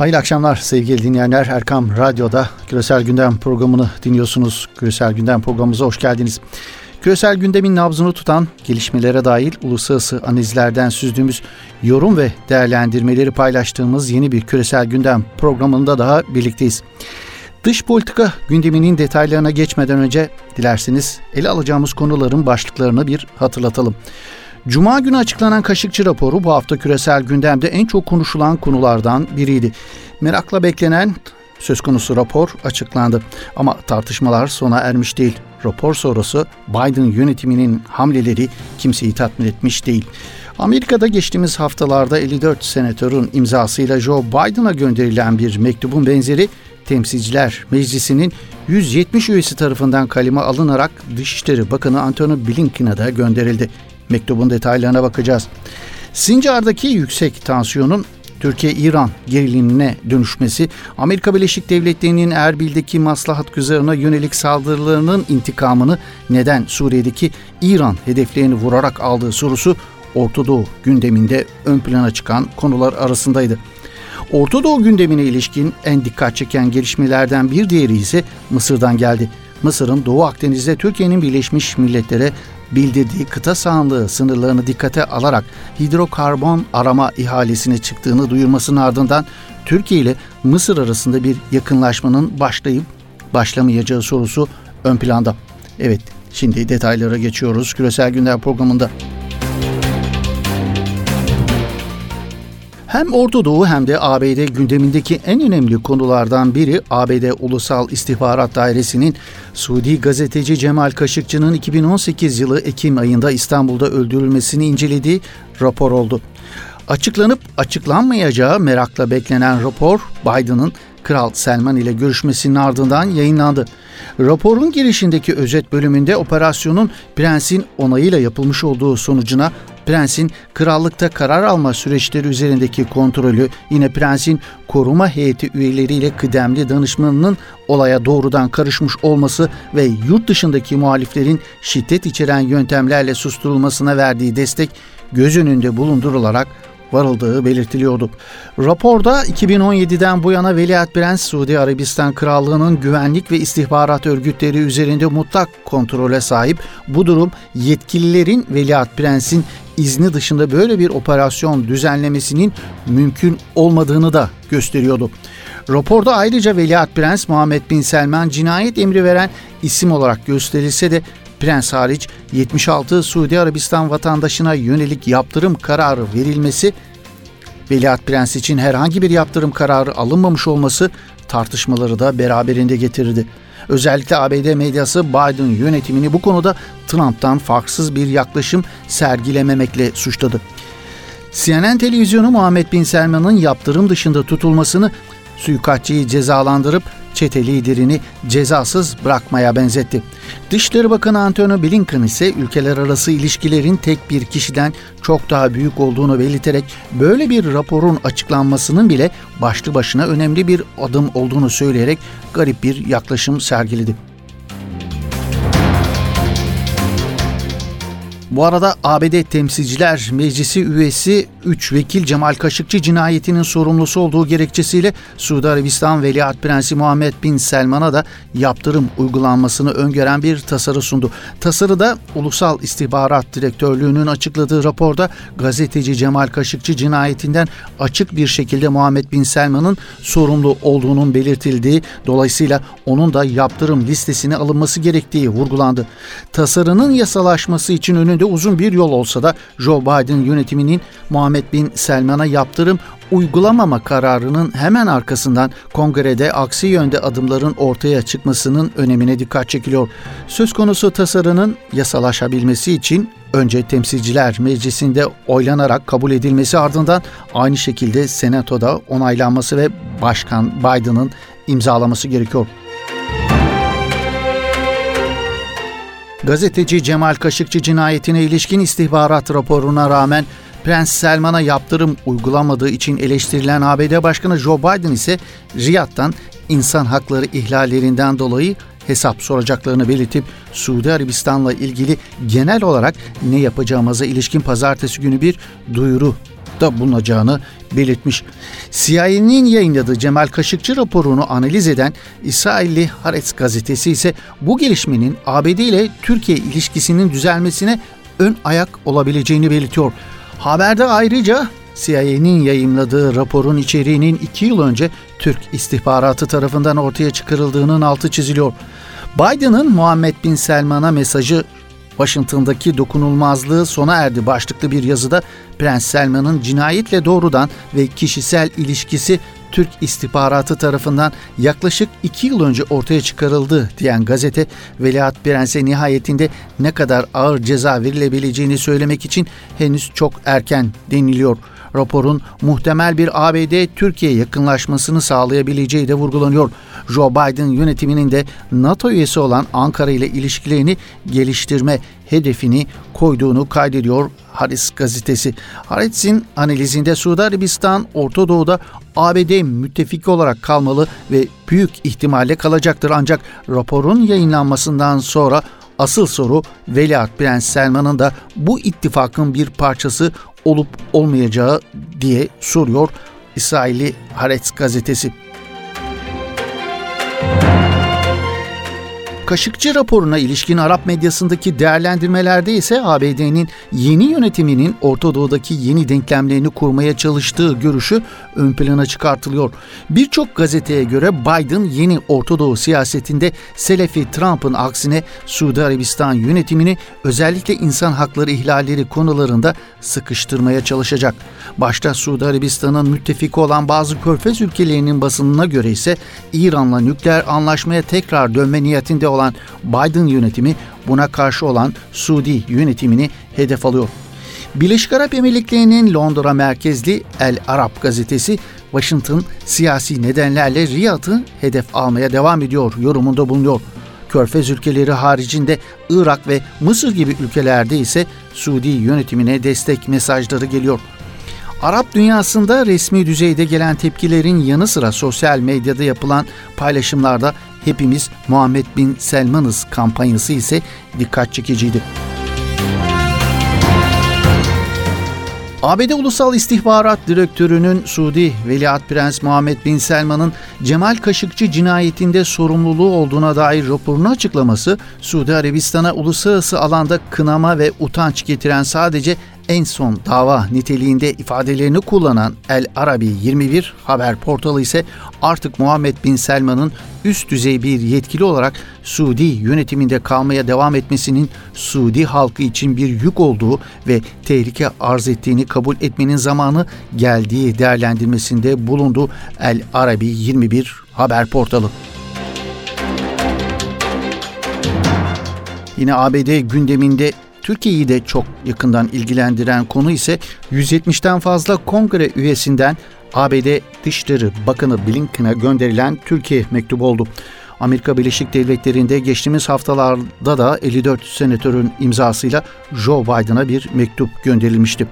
Hayırlı akşamlar sevgili dinleyenler. Erkam Radyo'da Küresel Gündem programını dinliyorsunuz. Küresel Gündem programımıza hoş geldiniz. Küresel gündemin nabzını tutan gelişmelere dahil uluslararası analizlerden süzdüğümüz yorum ve değerlendirmeleri paylaştığımız yeni bir Küresel Gündem programında daha birlikteyiz. Dış politika gündeminin detaylarına geçmeden önce dilerseniz ele alacağımız konuların başlıklarını bir hatırlatalım. Cuma günü açıklanan Kaşıkçı raporu bu hafta küresel gündemde en çok konuşulan konulardan biriydi. Merakla beklenen söz konusu rapor açıklandı. Ama tartışmalar sona ermiş değil. Rapor sonrası Biden yönetiminin hamleleri kimseyi tatmin etmiş değil. Amerika'da geçtiğimiz haftalarda 54 senatörün imzasıyla Joe Biden'a gönderilen bir mektubun benzeri Temsilciler Meclisi'nin 170 üyesi tarafından kaleme alınarak Dışişleri Bakanı Antony Blinken'a da gönderildi. Mektubun detaylarına bakacağız. Sincar'daki yüksek tansiyonun Türkiye-İran gerilimine dönüşmesi, Amerika Birleşik Devletleri'nin Erbil'deki maslahat güzarına yönelik saldırılarının intikamını neden Suriye'deki İran hedeflerini vurarak aldığı sorusu Orta Doğu gündeminde ön plana çıkan konular arasındaydı. Orta Doğu gündemine ilişkin en dikkat çeken gelişmelerden bir diğeri ise Mısır'dan geldi. Mısır'ın Doğu Akdeniz'de Türkiye'nin Birleşmiş Milletler'e bildirdiği kıta sahanlığı sınırlarını dikkate alarak hidrokarbon arama ihalesine çıktığını duyurmasının ardından Türkiye ile Mısır arasında bir yakınlaşmanın başlayıp başlamayacağı sorusu ön planda. Evet, şimdi detaylara geçiyoruz küresel gündem programında. Hem Orta Doğu hem de ABD gündemindeki en önemli konulardan biri ABD Ulusal İstihbarat Dairesi'nin Suudi gazeteci Cemal Kaşıkçı'nın 2018 yılı Ekim ayında İstanbul'da öldürülmesini incelediği rapor oldu. Açıklanıp açıklanmayacağı merakla beklenen rapor Biden'ın Kral Selman ile görüşmesinin ardından yayınlandı. Raporun girişindeki özet bölümünde operasyonun prensin onayıyla yapılmış olduğu sonucuna prensin krallıkta karar alma süreçleri üzerindeki kontrolü, yine prensin koruma heyeti üyeleriyle kıdemli danışmanının olaya doğrudan karışmış olması ve yurt dışındaki muhaliflerin şiddet içeren yöntemlerle susturulmasına verdiği destek göz önünde bulundurularak varıldığı belirtiliyordu. Raporda 2017'den bu yana Veliaht Prens Suudi Arabistan Krallığı'nın güvenlik ve istihbarat örgütleri üzerinde mutlak kontrole sahip. Bu durum yetkililerin Veliaht Prens'in izni dışında böyle bir operasyon düzenlemesinin mümkün olmadığını da gösteriyordu. Raporda ayrıca Veliaht Prens Muhammed Bin Selman cinayet emri veren isim olarak gösterilse de Prens hariç 76 Suudi Arabistan vatandaşına yönelik yaptırım kararı verilmesi, Veliaht Prens için herhangi bir yaptırım kararı alınmamış olması tartışmaları da beraberinde getirdi. Özellikle ABD medyası Biden yönetimini bu konuda Trump'tan farksız bir yaklaşım sergilememekle suçladı. CNN televizyonu Muhammed Bin Selman'ın yaptırım dışında tutulmasını suikastçıyı cezalandırıp çete liderini cezasız bırakmaya benzetti. Dışişleri Bakanı Antony Blinken ise ülkeler arası ilişkilerin tek bir kişiden çok daha büyük olduğunu belirterek böyle bir raporun açıklanmasının bile başlı başına önemli bir adım olduğunu söyleyerek garip bir yaklaşım sergiledi. Bu arada ABD Temsilciler Meclisi üyesi 3 vekil Cemal Kaşıkçı cinayetinin sorumlusu olduğu gerekçesiyle Suudi Arabistan Veliaht Prensi Muhammed Bin Selman'a da yaptırım uygulanmasını öngören bir tasarı sundu. Tasarıda Ulusal İstihbarat Direktörlüğü'nün açıkladığı raporda gazeteci Cemal Kaşıkçı cinayetinden açık bir şekilde Muhammed Bin Selman'ın sorumlu olduğunun belirtildiği, dolayısıyla onun da yaptırım listesine alınması gerektiği vurgulandı. Tasarının yasalaşması için önün önünde uzun bir yol olsa da Joe Biden yönetiminin Muhammed Bin Selman'a yaptırım uygulamama kararının hemen arkasından kongrede aksi yönde adımların ortaya çıkmasının önemine dikkat çekiliyor. Söz konusu tasarının yasalaşabilmesi için önce Temsilciler Meclisi'nde oylanarak kabul edilmesi ardından aynı şekilde Senato'da onaylanması ve Başkan Biden'ın imzalaması gerekiyor. Gazeteci Cemal Kaşıkçı cinayetine ilişkin istihbarat raporuna rağmen Prens Selman'a yaptırım uygulamadığı için eleştirilen ABD Başkanı Joe Biden ise Riyad'dan insan hakları ihlallerinden dolayı hesap soracaklarını belirtip Suudi Arabistan'la ilgili genel olarak ne yapacağımıza ilişkin pazartesi günü bir duyuru teşebbüste bulunacağını belirtmiş. CIA'nin yayınladığı Cemal Kaşıkçı raporunu analiz eden İsrailli Haaretz gazetesi ise bu gelişmenin ABD ile Türkiye ilişkisinin düzelmesine ön ayak olabileceğini belirtiyor. Haberde ayrıca CIA'nin yayınladığı raporun içeriğinin iki yıl önce Türk istihbaratı tarafından ortaya çıkarıldığının altı çiziliyor. Biden'ın Muhammed Bin Selman'a mesajı Washington'daki dokunulmazlığı sona erdi başlıklı bir yazıda Prens Selman'ın cinayetle doğrudan ve kişisel ilişkisi Türk istihbaratı tarafından yaklaşık iki yıl önce ortaya çıkarıldı diyen gazete Veliaht Prens'e nihayetinde ne kadar ağır ceza verilebileceğini söylemek için henüz çok erken deniliyor. Raporun muhtemel bir ABD-Türkiye yakınlaşmasını sağlayabileceği de vurgulanıyor. Joe Biden yönetiminin de NATO üyesi olan Ankara ile ilişkilerini geliştirme hedefini koyduğunu kaydediyor Haris gazetesi. Haris'in analizinde Suudi Arabistan Orta Doğu'da ABD müttefiki olarak kalmalı ve büyük ihtimalle kalacaktır ancak raporun yayınlanmasından sonra asıl soru Veliaht Prens Selman'ın da bu ittifakın bir parçası olup olmayacağı diye soruyor İsrailli Haaretz gazetesi. Kaşıkçı raporuna ilişkin Arap medyasındaki değerlendirmelerde ise ABD'nin yeni yönetiminin Orta Doğu'daki yeni denklemlerini kurmaya çalıştığı görüşü ön plana çıkartılıyor. Birçok gazeteye göre Biden yeni Orta Doğu siyasetinde Selefi Trump'ın aksine Suudi Arabistan yönetimini özellikle insan hakları ihlalleri konularında sıkıştırmaya çalışacak. Başta Suudi Arabistan'ın müttefiki olan bazı körfez ülkelerinin basınına göre ise İran'la nükleer anlaşmaya tekrar dönme niyetinde olan olan Biden yönetimi buna karşı olan Suudi yönetimini hedef alıyor. Birleşik Arap Emirlikleri'nin Londra merkezli El Arap gazetesi Washington siyasi nedenlerle Riyad'ı hedef almaya devam ediyor yorumunda bulunuyor. Körfez ülkeleri haricinde Irak ve Mısır gibi ülkelerde ise Suudi yönetimine destek mesajları geliyor. Arap dünyasında resmi düzeyde gelen tepkilerin yanı sıra sosyal medyada yapılan paylaşımlarda hepimiz Muhammed Bin Selman'ız kampanyası ise dikkat çekiciydi. ABD Ulusal İstihbarat Direktörü'nün Suudi Veliaht Prens Muhammed Bin Selman'ın Cemal Kaşıkçı cinayetinde sorumluluğu olduğuna dair raporunu açıklaması, Suudi Arabistan'a uluslararası alanda kınama ve utanç getiren sadece en son dava niteliğinde ifadelerini kullanan El Arabi 21 haber portalı ise artık Muhammed Bin Selman'ın üst düzey bir yetkili olarak Suudi yönetiminde kalmaya devam etmesinin Suudi halkı için bir yük olduğu ve tehlike arz ettiğini kabul etmenin zamanı geldiği değerlendirmesinde bulundu El Arabi 21 haber portalı. Yine ABD gündeminde Türkiye'yi de çok yakından ilgilendiren konu ise 170'ten fazla kongre üyesinden ABD Dışişleri Bakanı Blinken'a gönderilen Türkiye mektubu oldu. Amerika Birleşik Devletleri'nde geçtiğimiz haftalarda da 54 senatörün imzasıyla Joe Biden'a bir mektup gönderilmişti.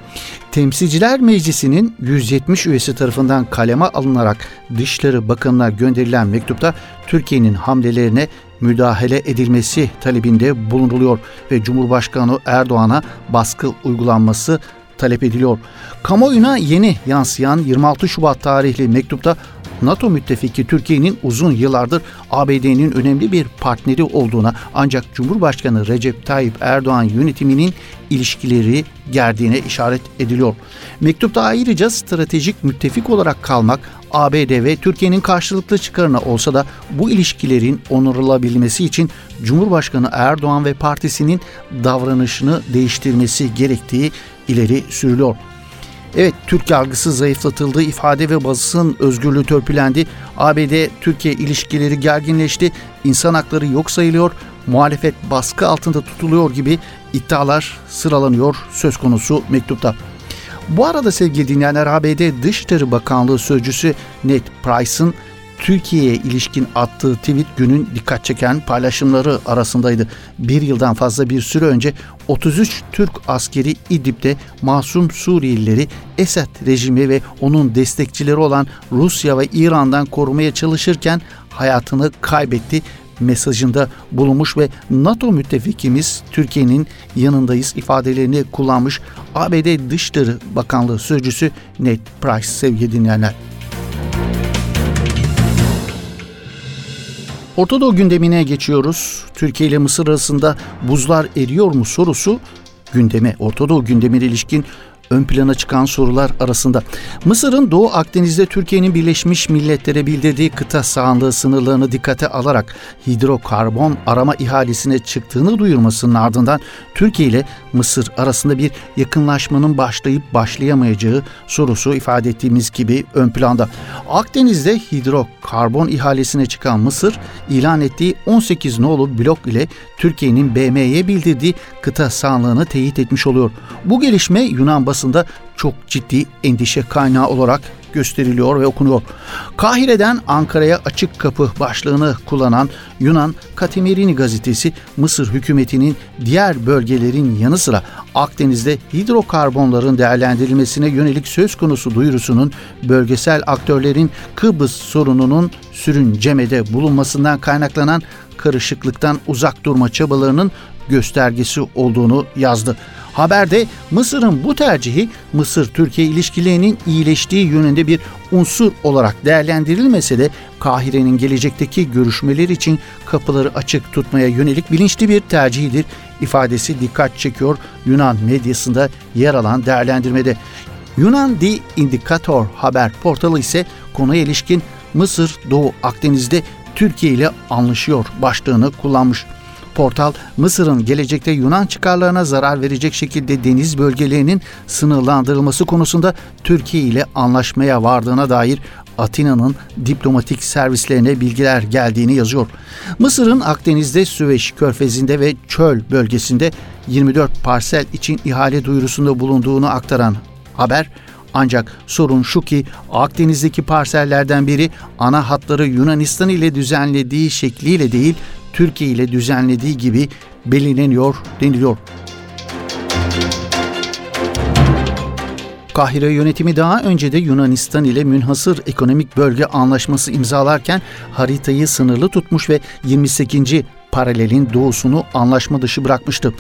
Temsilciler Meclisi'nin 170 üyesi tarafından kaleme alınarak Dışişleri Bakanı'na gönderilen mektupta Türkiye'nin hamlelerine müdahale edilmesi talebinde bulunuluyor ve Cumhurbaşkanı Erdoğan'a baskı uygulanması talep ediliyor. Kamuoyuna yeni yansıyan 26 Şubat tarihli mektupta NATO müttefiki Türkiye'nin uzun yıllardır ABD'nin önemli bir partneri olduğuna ancak Cumhurbaşkanı Recep Tayyip Erdoğan yönetiminin ilişkileri gerdiğine işaret ediliyor. Mektupta ayrıca stratejik müttefik olarak kalmak ABD ve Türkiye'nin karşılıklı çıkarına olsa da bu ilişkilerin onurulabilmesi için Cumhurbaşkanı Erdoğan ve partisinin davranışını değiştirmesi gerektiği ileri sürülüyor. Evet Türk yargısı zayıflatıldı, ifade ve basın özgürlüğü törpülendi, ABD-Türkiye ilişkileri gerginleşti, insan hakları yok sayılıyor, muhalefet baskı altında tutuluyor gibi iddialar sıralanıyor söz konusu mektupta. Bu arada sevgili dinleyenler ABD Dışişleri Bakanlığı Sözcüsü Ned Price'ın Türkiye'ye ilişkin attığı tweet günün dikkat çeken paylaşımları arasındaydı. Bir yıldan fazla bir süre önce 33 Türk askeri İdlib'de masum Suriyelileri Esed rejimi ve onun destekçileri olan Rusya ve İran'dan korumaya çalışırken hayatını kaybetti. Mesajında bulunmuş ve NATO müttefikimiz Türkiye'nin yanındayız ifadelerini kullanmış ABD Dışişleri Bakanlığı Sözcüsü Ned Price sevgili dinleyenler. Orta Doğu gündemine geçiyoruz. Türkiye ile Mısır arasında buzlar eriyor mu sorusu gündeme, Orta Doğu gündemine ilişkin ön plana çıkan sorular arasında. Mısır'ın Doğu Akdeniz'de Türkiye'nin Birleşmiş Milletler'e bildirdiği kıta sahanlığı sınırlarını dikkate alarak hidrokarbon arama ihalesine çıktığını duyurmasının ardından Türkiye ile Mısır arasında bir yakınlaşmanın başlayıp başlayamayacağı sorusu ifade ettiğimiz gibi ön planda. Akdeniz'de hidrokarbon ihalesine çıkan Mısır ilan ettiği 18 nolu blok ile Türkiye'nin BM'ye bildirdiği kıta sahanlığını teyit etmiş oluyor. Bu gelişme Yunan basında çok ciddi endişe kaynağı olarak gösteriliyor ve okunuyor. Kahire'den Ankara'ya açık kapı başlığını kullanan Yunan Katemirini gazetesi Mısır hükümetinin diğer bölgelerin yanı sıra Akdeniz'de hidrokarbonların değerlendirilmesine yönelik söz konusu duyurusunun bölgesel aktörlerin Kıbrıs sorununun sürüncemede bulunmasından kaynaklanan karışıklıktan uzak durma çabalarının göstergesi olduğunu yazdı. Haberde Mısır'ın bu tercihi Mısır-Türkiye ilişkilerinin iyileştiği yönünde bir unsur olarak değerlendirilmese de Kahire'nin gelecekteki görüşmeler için kapıları açık tutmaya yönelik bilinçli bir tercihidir ifadesi dikkat çekiyor Yunan medyasında yer alan değerlendirmede. Yunan The Indicator haber portalı ise konuya ilişkin Mısır Doğu Akdeniz'de Türkiye ile anlaşıyor başlığını kullanmış. Portal, Mısır'ın gelecekte Yunan çıkarlarına zarar verecek şekilde deniz bölgelerinin sınırlandırılması konusunda Türkiye ile anlaşmaya vardığına dair Atina'nın diplomatik servislerine bilgiler geldiğini yazıyor. Mısır'ın Akdeniz'de Süveyş Körfezi'nde ve Çöl bölgesinde 24 parsel için ihale duyurusunda bulunduğunu aktaran haber ancak sorun şu ki Akdeniz'deki parsellerden biri ana hatları Yunanistan ile düzenlediği şekliyle değil Türkiye ile düzenlediği gibi belirleniyor deniliyor. Kahire yönetimi daha önce de Yunanistan ile münhasır ekonomik bölge anlaşması imzalarken haritayı sınırlı tutmuş ve 28. paralelin doğusunu anlaşma dışı bırakmıştı.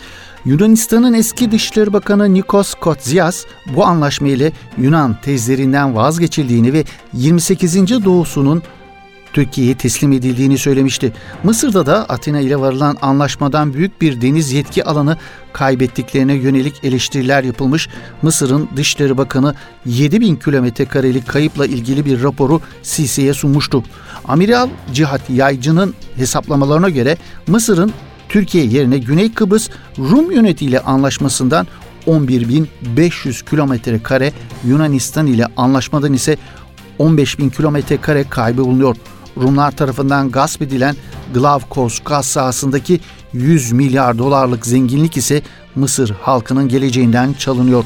Yunanistan'ın eski Dışişleri Bakanı Nikos Kotsias bu anlaşma ile Yunan tezlerinden vazgeçildiğini ve 28. doğusunun Türkiye'ye teslim edildiğini söylemişti. Mısır'da da Atina ile varılan anlaşmadan büyük bir deniz yetki alanı kaybettiklerine yönelik eleştiriler yapılmış. Mısır'ın Dışişleri Bakanı 7000 kilometre karelik kayıpla ilgili bir raporu Sisi'ye sunmuştu. Amiral Cihat Yaycı'nın hesaplamalarına göre Mısır'ın Türkiye yerine Güney Kıbrıs Rum yönetiyle anlaşmasından 11.500 kilometre kare Yunanistan ile anlaşmadan ise 15.000 kilometre kare kaybı bulunuyor. Rumlar tarafından gasp edilen Glavkos gaz sahasındaki 100 milyar dolarlık zenginlik ise Mısır halkının geleceğinden çalınıyor.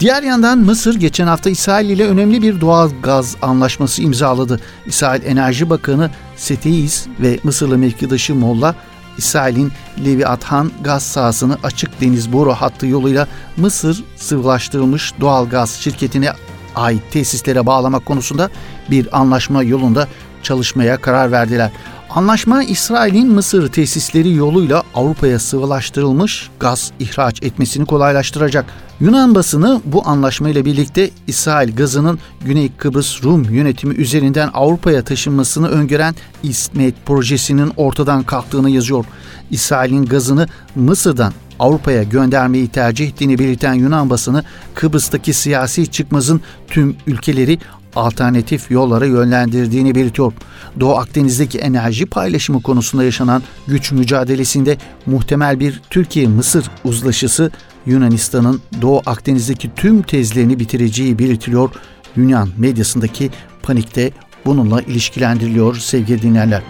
Diğer yandan Mısır geçen hafta İsrail ile önemli bir doğal gaz anlaşması imzaladı. İsrail Enerji Bakanı Seteiz ve Mısırlı mevkidaşı Molla, İsrail'in Leviathan gaz sahasını açık deniz boru hattı yoluyla Mısır sıvılaştırılmış doğal gaz şirketine ait tesislere bağlamak konusunda bir anlaşma yolunda çalışmaya karar verdiler. Anlaşma İsrail'in Mısır tesisleri yoluyla Avrupa'ya sıvılaştırılmış gaz ihraç etmesini kolaylaştıracak. Yunan basını bu anlaşma ile birlikte İsrail gazının Güney Kıbrıs Rum yönetimi üzerinden Avrupa'ya taşınmasını öngören İsmet projesinin ortadan kalktığını yazıyor. İsrail'in gazını Mısır'dan Avrupa'ya göndermeyi tercih ettiğini belirten Yunan basını Kıbrıs'taki siyasi çıkmazın tüm ülkeleri alternatif yollara yönlendirdiğini belirtiyor. Doğu Akdeniz'deki enerji paylaşımı konusunda yaşanan güç mücadelesinde muhtemel bir Türkiye-Mısır uzlaşısı Yunanistan'ın Doğu Akdeniz'deki tüm tezlerini bitireceği belirtiliyor. Yunan medyasındaki panikte bununla ilişkilendiriliyor sevgili dinleyenler.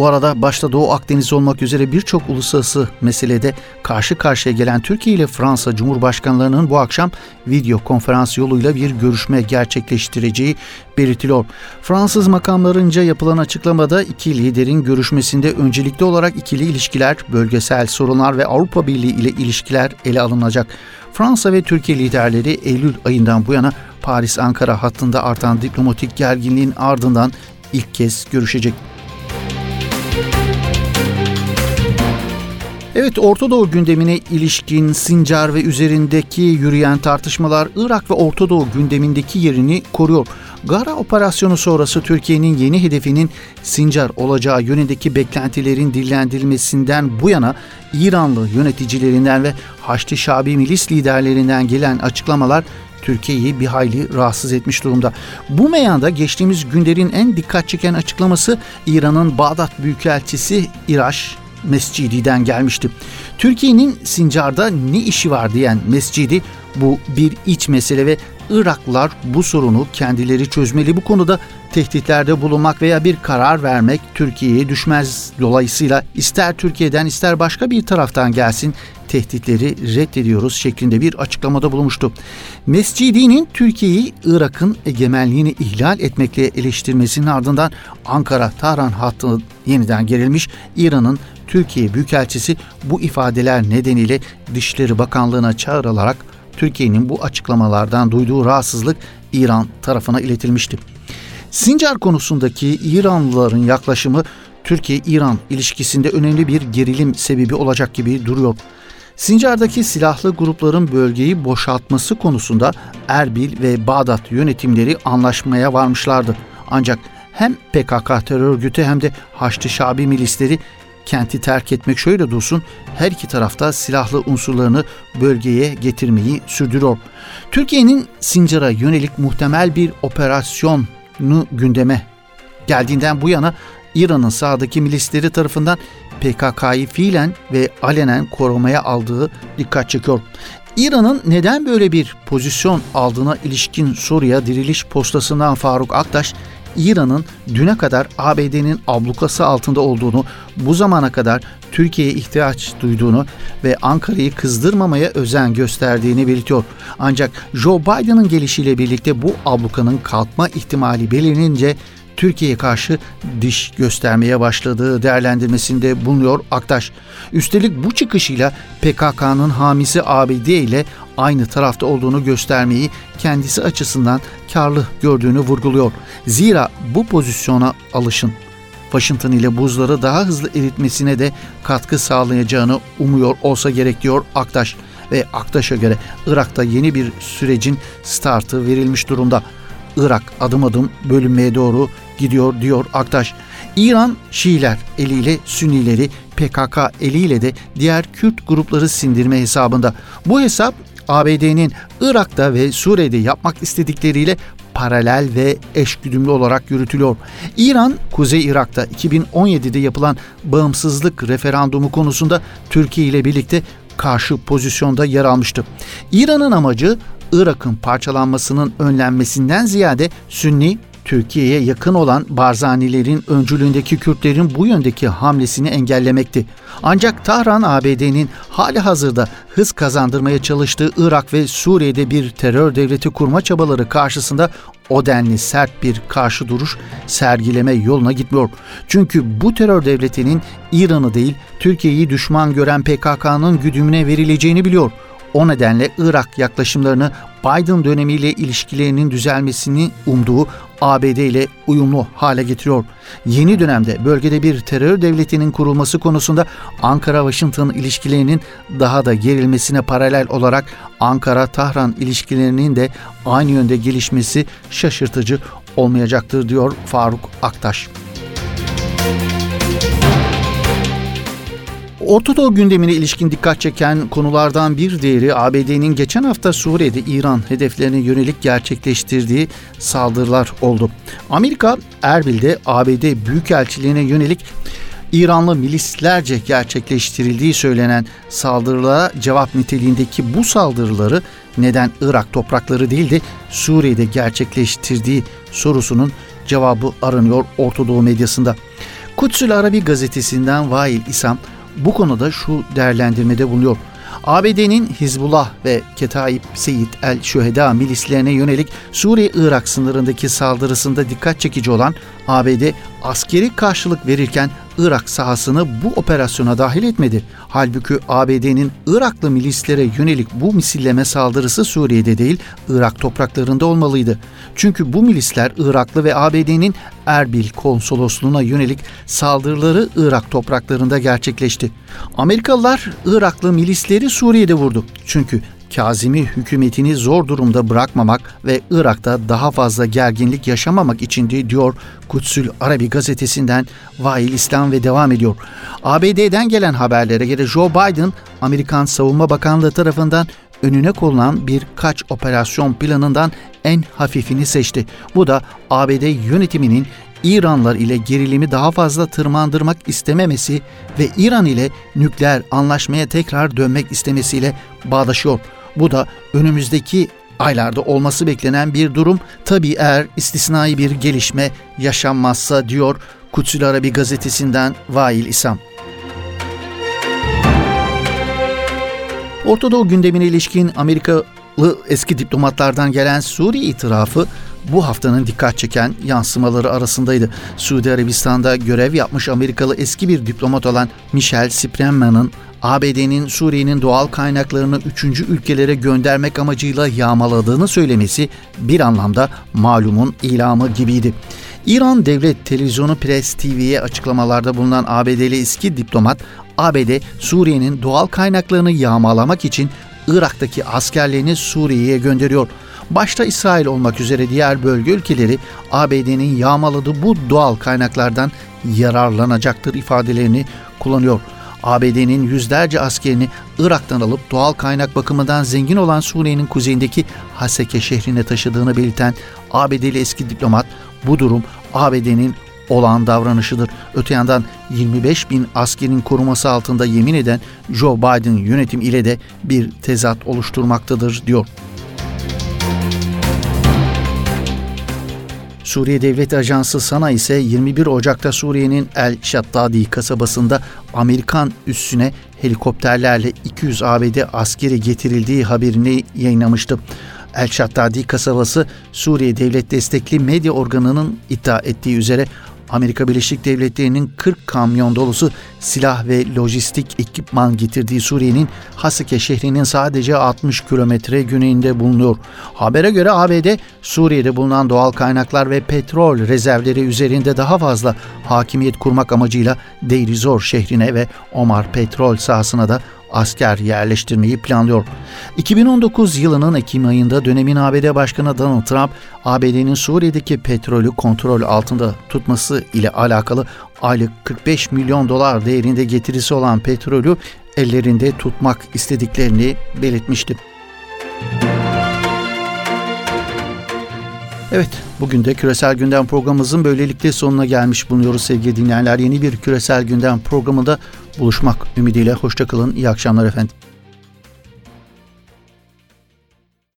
Bu arada başta Doğu Akdeniz olmak üzere birçok uluslararası meselede karşı karşıya gelen Türkiye ile Fransa Cumhurbaşkanlarının bu akşam video konferans yoluyla bir görüşme gerçekleştireceği belirtiliyor. Fransız makamlarınca yapılan açıklamada iki liderin görüşmesinde öncelikli olarak ikili ilişkiler, bölgesel sorunlar ve Avrupa Birliği ile ilişkiler ele alınacak. Fransa ve Türkiye liderleri Eylül ayından bu yana Paris-Ankara hattında artan diplomatik gerginliğin ardından ilk kez görüşecek. Evet Orta Doğu gündemine ilişkin Sincar ve üzerindeki yürüyen tartışmalar Irak ve Orta Doğu gündemindeki yerini koruyor. Gara operasyonu sonrası Türkiye'nin yeni hedefinin Sincar olacağı yönündeki beklentilerin dillendirilmesinden bu yana İranlı yöneticilerinden ve Haçlı Şabi milis liderlerinden gelen açıklamalar Türkiye'yi bir hayli rahatsız etmiş durumda. Bu meyanda geçtiğimiz günlerin en dikkat çeken açıklaması İran'ın Bağdat Büyükelçisi İraş Mescidi'den gelmişti. Türkiye'nin Sincar'da ne işi var diyen Mescidi bu bir iç mesele ve Iraklılar bu sorunu kendileri çözmeli bu konuda tehditlerde bulunmak veya bir karar vermek Türkiye'ye düşmez. Dolayısıyla ister Türkiye'den ister başka bir taraftan gelsin tehditleri reddediyoruz şeklinde bir açıklamada bulunmuştu. Mescidi'nin Türkiye'yi Irak'ın egemenliğini ihlal etmekle eleştirmesinin ardından Ankara-Tahran hattı yeniden gerilmiş. İran'ın Türkiye Büyükelçisi bu ifadeler nedeniyle Dışişleri Bakanlığı'na çağrılarak Türkiye'nin bu açıklamalardan duyduğu rahatsızlık İran tarafına iletilmişti. Sincar konusundaki İranlıların yaklaşımı Türkiye-İran ilişkisinde önemli bir gerilim sebebi olacak gibi duruyor. Sincar'daki silahlı grupların bölgeyi boşaltması konusunda Erbil ve Bağdat yönetimleri anlaşmaya varmışlardı. Ancak hem PKK terör örgütü hem de Haçlı Şabi milisleri kenti terk etmek şöyle dursun her iki tarafta silahlı unsurlarını bölgeye getirmeyi sürdürüyor. Türkiye'nin Sincar'a yönelik muhtemel bir operasyonu gündeme geldiğinden bu yana İran'ın sağdaki milisleri tarafından PKK'yı fiilen ve alenen korumaya aldığı dikkat çekiyor. İran'ın neden böyle bir pozisyon aldığına ilişkin soruya diriliş postasından Faruk Aktaş, İran'ın düne kadar ABD'nin ablukası altında olduğunu, bu zamana kadar Türkiye'ye ihtiyaç duyduğunu ve Ankara'yı kızdırmamaya özen gösterdiğini belirtiyor. Ancak Joe Biden'ın gelişiyle birlikte bu ablukanın kalkma ihtimali belirlenince Türkiye'ye karşı diş göstermeye başladığı değerlendirmesinde bulunuyor Aktaş. Üstelik bu çıkışıyla PKK'nın hamisi ABD ile aynı tarafta olduğunu göstermeyi kendisi açısından karlı gördüğünü vurguluyor. Zira bu pozisyona alışın Washington ile buzları daha hızlı eritmesine de katkı sağlayacağını umuyor olsa gerek diyor Aktaş ve Aktaş'a göre Irak'ta yeni bir sürecin startı verilmiş durumda. Irak adım adım bölünmeye doğru gidiyor diyor Aktaş. İran Şiiler eliyle Sünnileri PKK eliyle de diğer Kürt grupları sindirme hesabında. Bu hesap ABD'nin Irak'ta ve Suriye'de yapmak istedikleriyle paralel ve eşgüdümlü olarak yürütülüyor. İran, Kuzey Irak'ta 2017'de yapılan bağımsızlık referandumu konusunda Türkiye ile birlikte karşı pozisyonda yer almıştı. İran'ın amacı Irak'ın parçalanmasının önlenmesinden ziyade Sünni Türkiye'ye yakın olan Barzanilerin öncülüğündeki Kürtlerin bu yöndeki hamlesini engellemekti. Ancak Tahran ABD'nin hali hazırda hız kazandırmaya çalıştığı Irak ve Suriye'de bir terör devleti kurma çabaları karşısında o denli sert bir karşı duruş sergileme yoluna gitmiyor. Çünkü bu terör devletinin İran'ı değil Türkiye'yi düşman gören PKK'nın güdümüne verileceğini biliyor. O nedenle Irak yaklaşımlarını Biden dönemiyle ilişkilerinin düzelmesini umduğu ABD ile uyumlu hale getiriyor. Yeni dönemde bölgede bir terör devletinin kurulması konusunda Ankara-Washington ilişkilerinin daha da gerilmesine paralel olarak Ankara-Tahran ilişkilerinin de aynı yönde gelişmesi şaşırtıcı olmayacaktır diyor Faruk Aktaş. Orta Doğu gündemine ilişkin dikkat çeken konulardan bir diğeri ABD'nin geçen hafta Suriye'de İran hedeflerine yönelik gerçekleştirdiği saldırılar oldu. Amerika Erbil'de ABD Büyükelçiliğine yönelik İranlı milislerce gerçekleştirildiği söylenen saldırılara cevap niteliğindeki bu saldırıları neden Irak toprakları değil de Suriye'de gerçekleştirdiği sorusunun cevabı aranıyor Orta Doğu medyasında. Kutsül Arabi gazetesinden Vail İsam bu konuda şu değerlendirmede bulunuyor. ABD'nin Hizbullah ve Ketaib Seyit el Şüheda milislerine yönelik Suriye-Irak sınırındaki saldırısında dikkat çekici olan ABD askeri karşılık verirken Irak sahasını bu operasyona dahil etmedi. Halbuki ABD'nin Iraklı milislere yönelik bu misilleme saldırısı Suriye'de değil, Irak topraklarında olmalıydı. Çünkü bu milisler Iraklı ve ABD'nin Erbil konsolosluğuna yönelik saldırıları Irak topraklarında gerçekleşti. Amerikalılar Iraklı milisleri Suriye'de vurdu. Çünkü Kazimi hükümetini zor durumda bırakmamak ve Irak'ta daha fazla gerginlik yaşamamak içindi diyor Kutsül Arabi gazetesinden Vail İslam ve devam ediyor. ABD'den gelen haberlere göre Joe Biden Amerikan Savunma Bakanlığı tarafından önüne konulan birkaç operasyon planından en hafifini seçti. Bu da ABD yönetiminin İranlar ile gerilimi daha fazla tırmandırmak istememesi ve İran ile nükleer anlaşmaya tekrar dönmek istemesiyle bağdaşıyor. Bu da önümüzdeki aylarda olması beklenen bir durum. Tabii eğer istisnai bir gelişme yaşanmazsa diyor Kutsül Arabi gazetesinden Vail İsam. Orta gündemine ilişkin Amerikalı eski diplomatlardan gelen Suriye itirafı bu haftanın dikkat çeken yansımaları arasındaydı. Suudi Arabistan'da görev yapmış Amerikalı eski bir diplomat olan Michel Spreman'ın ABD'nin Suriye'nin doğal kaynaklarını üçüncü ülkelere göndermek amacıyla yağmaladığını söylemesi bir anlamda malumun ilamı gibiydi. İran Devlet Televizyonu Press TV'ye açıklamalarda bulunan ABD'li eski diplomat, ABD Suriye'nin doğal kaynaklarını yağmalamak için Irak'taki askerlerini Suriye'ye gönderiyor. Başta İsrail olmak üzere diğer bölge ülkeleri ABD'nin yağmaladığı bu doğal kaynaklardan yararlanacaktır ifadelerini kullanıyor. ABD'nin yüzlerce askerini Irak'tan alıp doğal kaynak bakımından zengin olan Suriye'nin kuzeyindeki Haseke şehrine taşıdığını belirten ABD'li eski diplomat bu durum ABD'nin olan davranışıdır. Öte yandan 25 bin askerin koruması altında yemin eden Joe Biden yönetim ile de bir tezat oluşturmaktadır diyor. Suriye Devlet Ajansı Sana ise 21 Ocak'ta Suriye'nin El Shaddadi kasabasında Amerikan üssüne helikopterlerle 200 ABD askeri getirildiği haberini yayınlamıştı. El Shaddadi kasabası Suriye devlet destekli medya organının iddia ettiği üzere Amerika Birleşik Devletleri'nin 40 kamyon dolusu silah ve lojistik ekipman getirdiği Suriye'nin Hasike şehrinin sadece 60 kilometre güneyinde bulunuyor. Habere göre ABD, Suriye'de bulunan doğal kaynaklar ve petrol rezervleri üzerinde daha fazla hakimiyet kurmak amacıyla Deir Zor şehrine ve Omar petrol sahasına da asker yerleştirmeyi planlıyor. 2019 yılının Ekim ayında dönemin ABD Başkanı Donald Trump, ABD'nin Suriye'deki petrolü kontrol altında tutması ile alakalı aylık 45 milyon dolar değerinde getirisi olan petrolü ellerinde tutmak istediklerini belirtmişti. Evet, bugün de Küresel Gündem programımızın böylelikle sonuna gelmiş bulunuyoruz sevgili dinleyenler. Yeni bir Küresel Gündem programında buluşmak ümidiyle. Hoşçakalın, iyi akşamlar efendim.